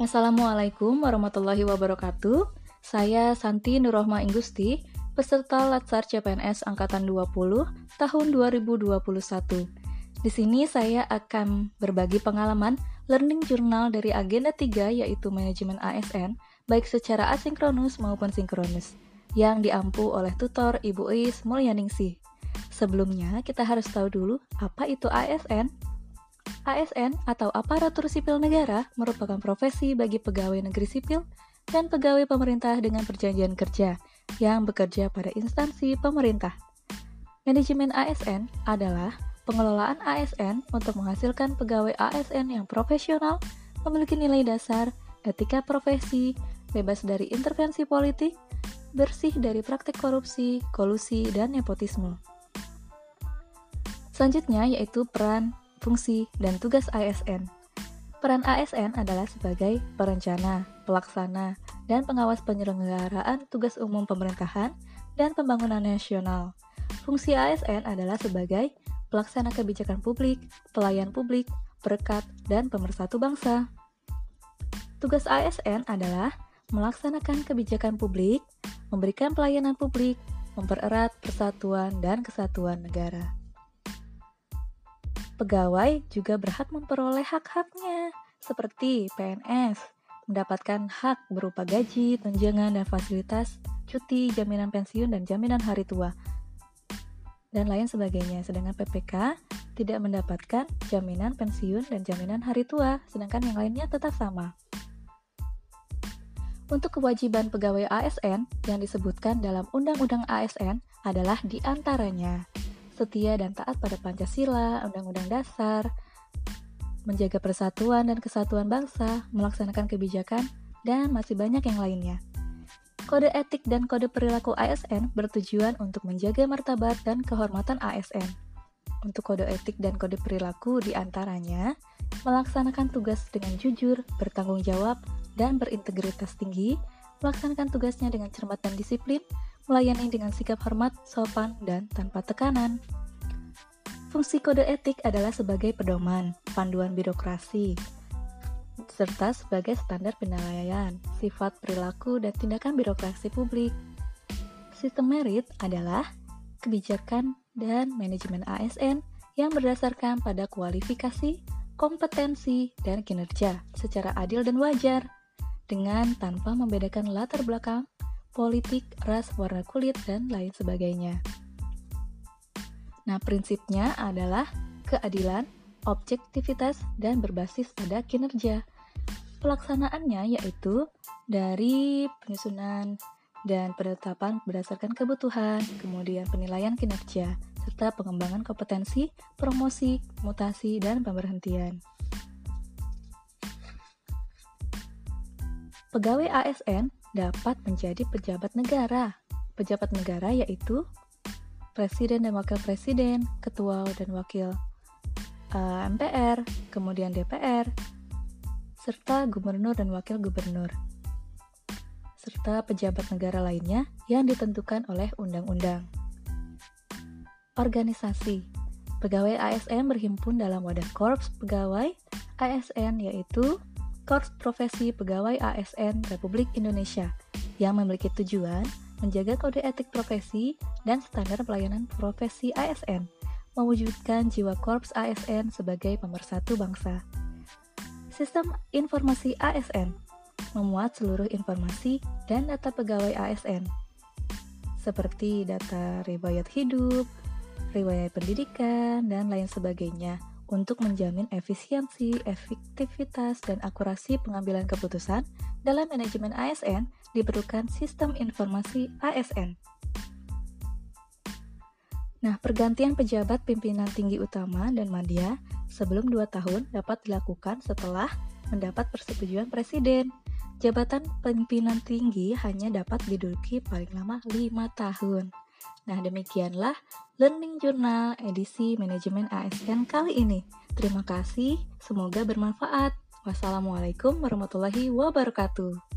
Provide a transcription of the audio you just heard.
Assalamualaikum warahmatullahi wabarakatuh. Saya Santi Nurrohma Inggusti, peserta Latsar CPNS Angkatan 20 tahun 2021. Di sini saya akan berbagi pengalaman learning journal dari agenda 3 yaitu manajemen ASN, baik secara asinkronus maupun sinkronus, yang diampu oleh tutor Ibu Is Mulyaningsih. Sebelumnya, kita harus tahu dulu apa itu ASN. ASN atau aparatur sipil negara merupakan profesi bagi pegawai negeri sipil dan pegawai pemerintah dengan perjanjian kerja yang bekerja pada instansi pemerintah. Manajemen ASN adalah pengelolaan ASN untuk menghasilkan pegawai ASN yang profesional, memiliki nilai dasar, etika profesi, bebas dari intervensi politik, bersih dari praktik korupsi, kolusi, dan nepotisme. Selanjutnya yaitu peran fungsi, dan tugas ASN. Peran ASN adalah sebagai perencana, pelaksana, dan pengawas penyelenggaraan tugas umum pemerintahan dan pembangunan nasional. Fungsi ASN adalah sebagai pelaksana kebijakan publik, pelayan publik, perekat, dan pemersatu bangsa. Tugas ASN adalah melaksanakan kebijakan publik, memberikan pelayanan publik, mempererat persatuan dan kesatuan negara. Pegawai juga berhak memperoleh hak-haknya, seperti PNS, mendapatkan hak berupa gaji, tunjangan, dan fasilitas cuti, jaminan pensiun, dan jaminan hari tua, dan lain sebagainya. Sedangkan PPK tidak mendapatkan jaminan pensiun dan jaminan hari tua, sedangkan yang lainnya tetap sama. Untuk kewajiban pegawai ASN yang disebutkan dalam Undang-Undang ASN adalah di antaranya setia dan taat pada Pancasila, Undang-Undang Dasar, menjaga persatuan dan kesatuan bangsa, melaksanakan kebijakan, dan masih banyak yang lainnya. Kode etik dan kode perilaku ASN bertujuan untuk menjaga martabat dan kehormatan ASN. Untuk kode etik dan kode perilaku di antaranya, melaksanakan tugas dengan jujur, bertanggung jawab, dan berintegritas tinggi, melaksanakan tugasnya dengan cermat dan disiplin, melayani dengan sikap hormat, sopan, dan tanpa tekanan. Fungsi kode etik adalah sebagai pedoman, panduan birokrasi, serta sebagai standar penilaian, sifat perilaku, dan tindakan birokrasi publik. Sistem merit adalah kebijakan dan manajemen ASN yang berdasarkan pada kualifikasi, kompetensi, dan kinerja secara adil dan wajar, dengan tanpa membedakan latar belakang, politik, ras, warna kulit, dan lain sebagainya. Nah, prinsipnya adalah keadilan, objektivitas, dan berbasis pada kinerja. Pelaksanaannya yaitu dari penyusunan dan penetapan berdasarkan kebutuhan, kemudian penilaian kinerja, serta pengembangan kompetensi, promosi, mutasi, dan pemberhentian. Pegawai ASN dapat menjadi pejabat negara. Pejabat negara yaitu presiden dan wakil presiden, ketua dan wakil uh, eh, MPR, kemudian DPR, serta gubernur dan wakil gubernur, serta pejabat negara lainnya yang ditentukan oleh undang-undang. Organisasi Pegawai ASN berhimpun dalam wadah korps pegawai ASN yaitu Korps Profesi Pegawai ASN Republik Indonesia yang memiliki tujuan menjaga kode etik profesi dan standar pelayanan profesi ASN, mewujudkan jiwa Korps ASN sebagai pemersatu bangsa. Sistem informasi ASN memuat seluruh informasi dan data pegawai ASN, seperti data riwayat hidup, riwayat pendidikan, dan lain sebagainya untuk menjamin efisiensi, efektivitas, dan akurasi pengambilan keputusan dalam manajemen ASN diperlukan sistem informasi ASN. Nah, pergantian pejabat pimpinan tinggi utama dan media sebelum 2 tahun dapat dilakukan setelah mendapat persetujuan presiden. Jabatan pimpinan tinggi hanya dapat diduduki paling lama 5 tahun. Nah, demikianlah Learning Journal edisi Manajemen ASN kali ini. Terima kasih, semoga bermanfaat. Wassalamualaikum warahmatullahi wabarakatuh.